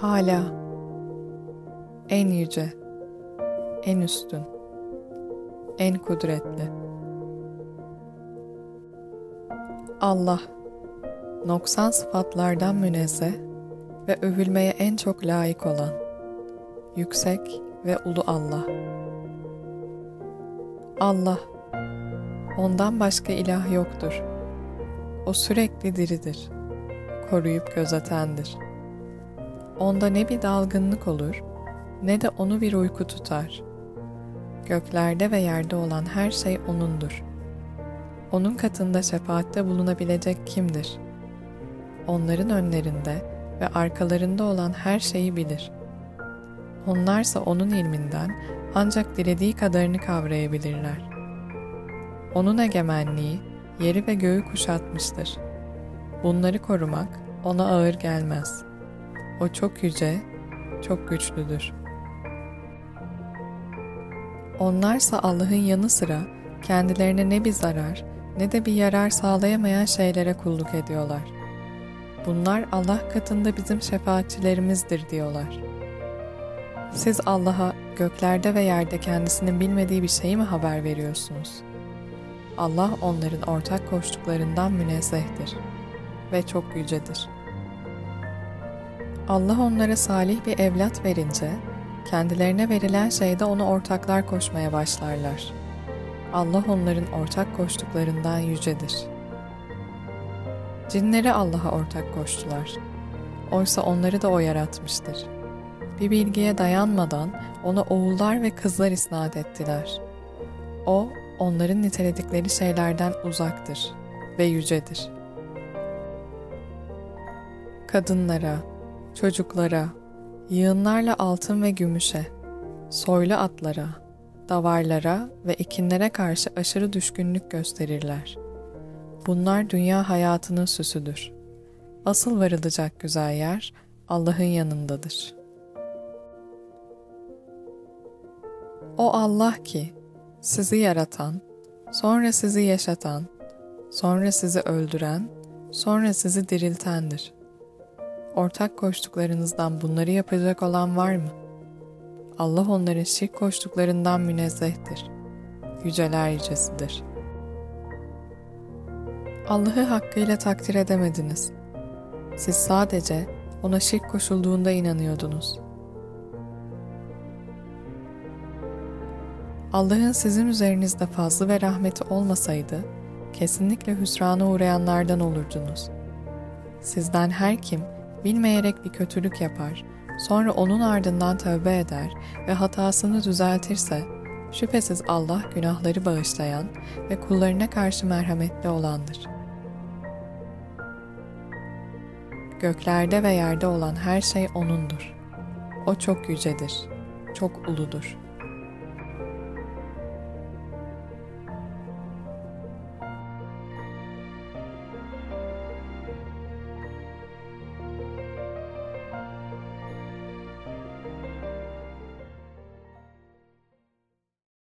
Hala, en yüce, en üstün, en kudretli. Allah, noksan sıfatlardan münezzeh ve övülmeye en çok layık olan, yüksek ve ulu Allah. Allah, ondan başka ilah yoktur. O sürekli diridir, koruyup gözetendir.'' Onda ne bir dalgınlık olur, ne de onu bir uyku tutar. Göklerde ve yerde olan her şey O'nundur. O'nun katında şefaatte bulunabilecek kimdir? Onların önlerinde ve arkalarında olan her şeyi bilir. Onlarsa O'nun ilminden ancak dilediği kadarını kavrayabilirler. O'nun egemenliği yeri ve göğü kuşatmıştır. Bunları korumak O'na ağır gelmez.'' O çok yüce, çok güçlüdür. Onlarsa Allah'ın yanı sıra kendilerine ne bir zarar ne de bir yarar sağlayamayan şeylere kulluk ediyorlar. Bunlar Allah katında bizim şefaatçilerimizdir diyorlar. Siz Allah'a göklerde ve yerde kendisinin bilmediği bir şeyi mi haber veriyorsunuz? Allah onların ortak koştuklarından münezzehtir ve çok yücedir.'' Allah onlara salih bir evlat verince, kendilerine verilen şeyde onu ortaklar koşmaya başlarlar. Allah onların ortak koştuklarından yücedir. Cinleri Allah'a ortak koştular. Oysa onları da O yaratmıştır. Bir bilgiye dayanmadan ona oğullar ve kızlar isnat ettiler. O, onların niteledikleri şeylerden uzaktır ve yücedir. Kadınlara, çocuklara, yığınlarla altın ve gümüşe, soylu atlara, davarlara ve ekinlere karşı aşırı düşkünlük gösterirler. Bunlar dünya hayatının süsüdür. Asıl varılacak güzel yer Allah'ın yanındadır. O Allah ki sizi yaratan, sonra sizi yaşatan, sonra sizi öldüren, sonra sizi diriltendir.'' Ortak koştuklarınızdan bunları yapacak olan var mı? Allah onların şirk koştuklarından münezzehtir. Yüceler yücesidir. Allah'ı hakkıyla takdir edemediniz. Siz sadece ona şirk koşulduğunda inanıyordunuz. Allah'ın sizin üzerinizde fazlı ve rahmeti olmasaydı, kesinlikle hüsrana uğrayanlardan olurdunuz. Sizden her kim, bilmeyerek bir kötülük yapar, sonra onun ardından tövbe eder ve hatasını düzeltirse, şüphesiz Allah günahları bağışlayan ve kullarına karşı merhametli olandır. Göklerde ve yerde olan her şey O'nundur. O çok yücedir, çok uludur.''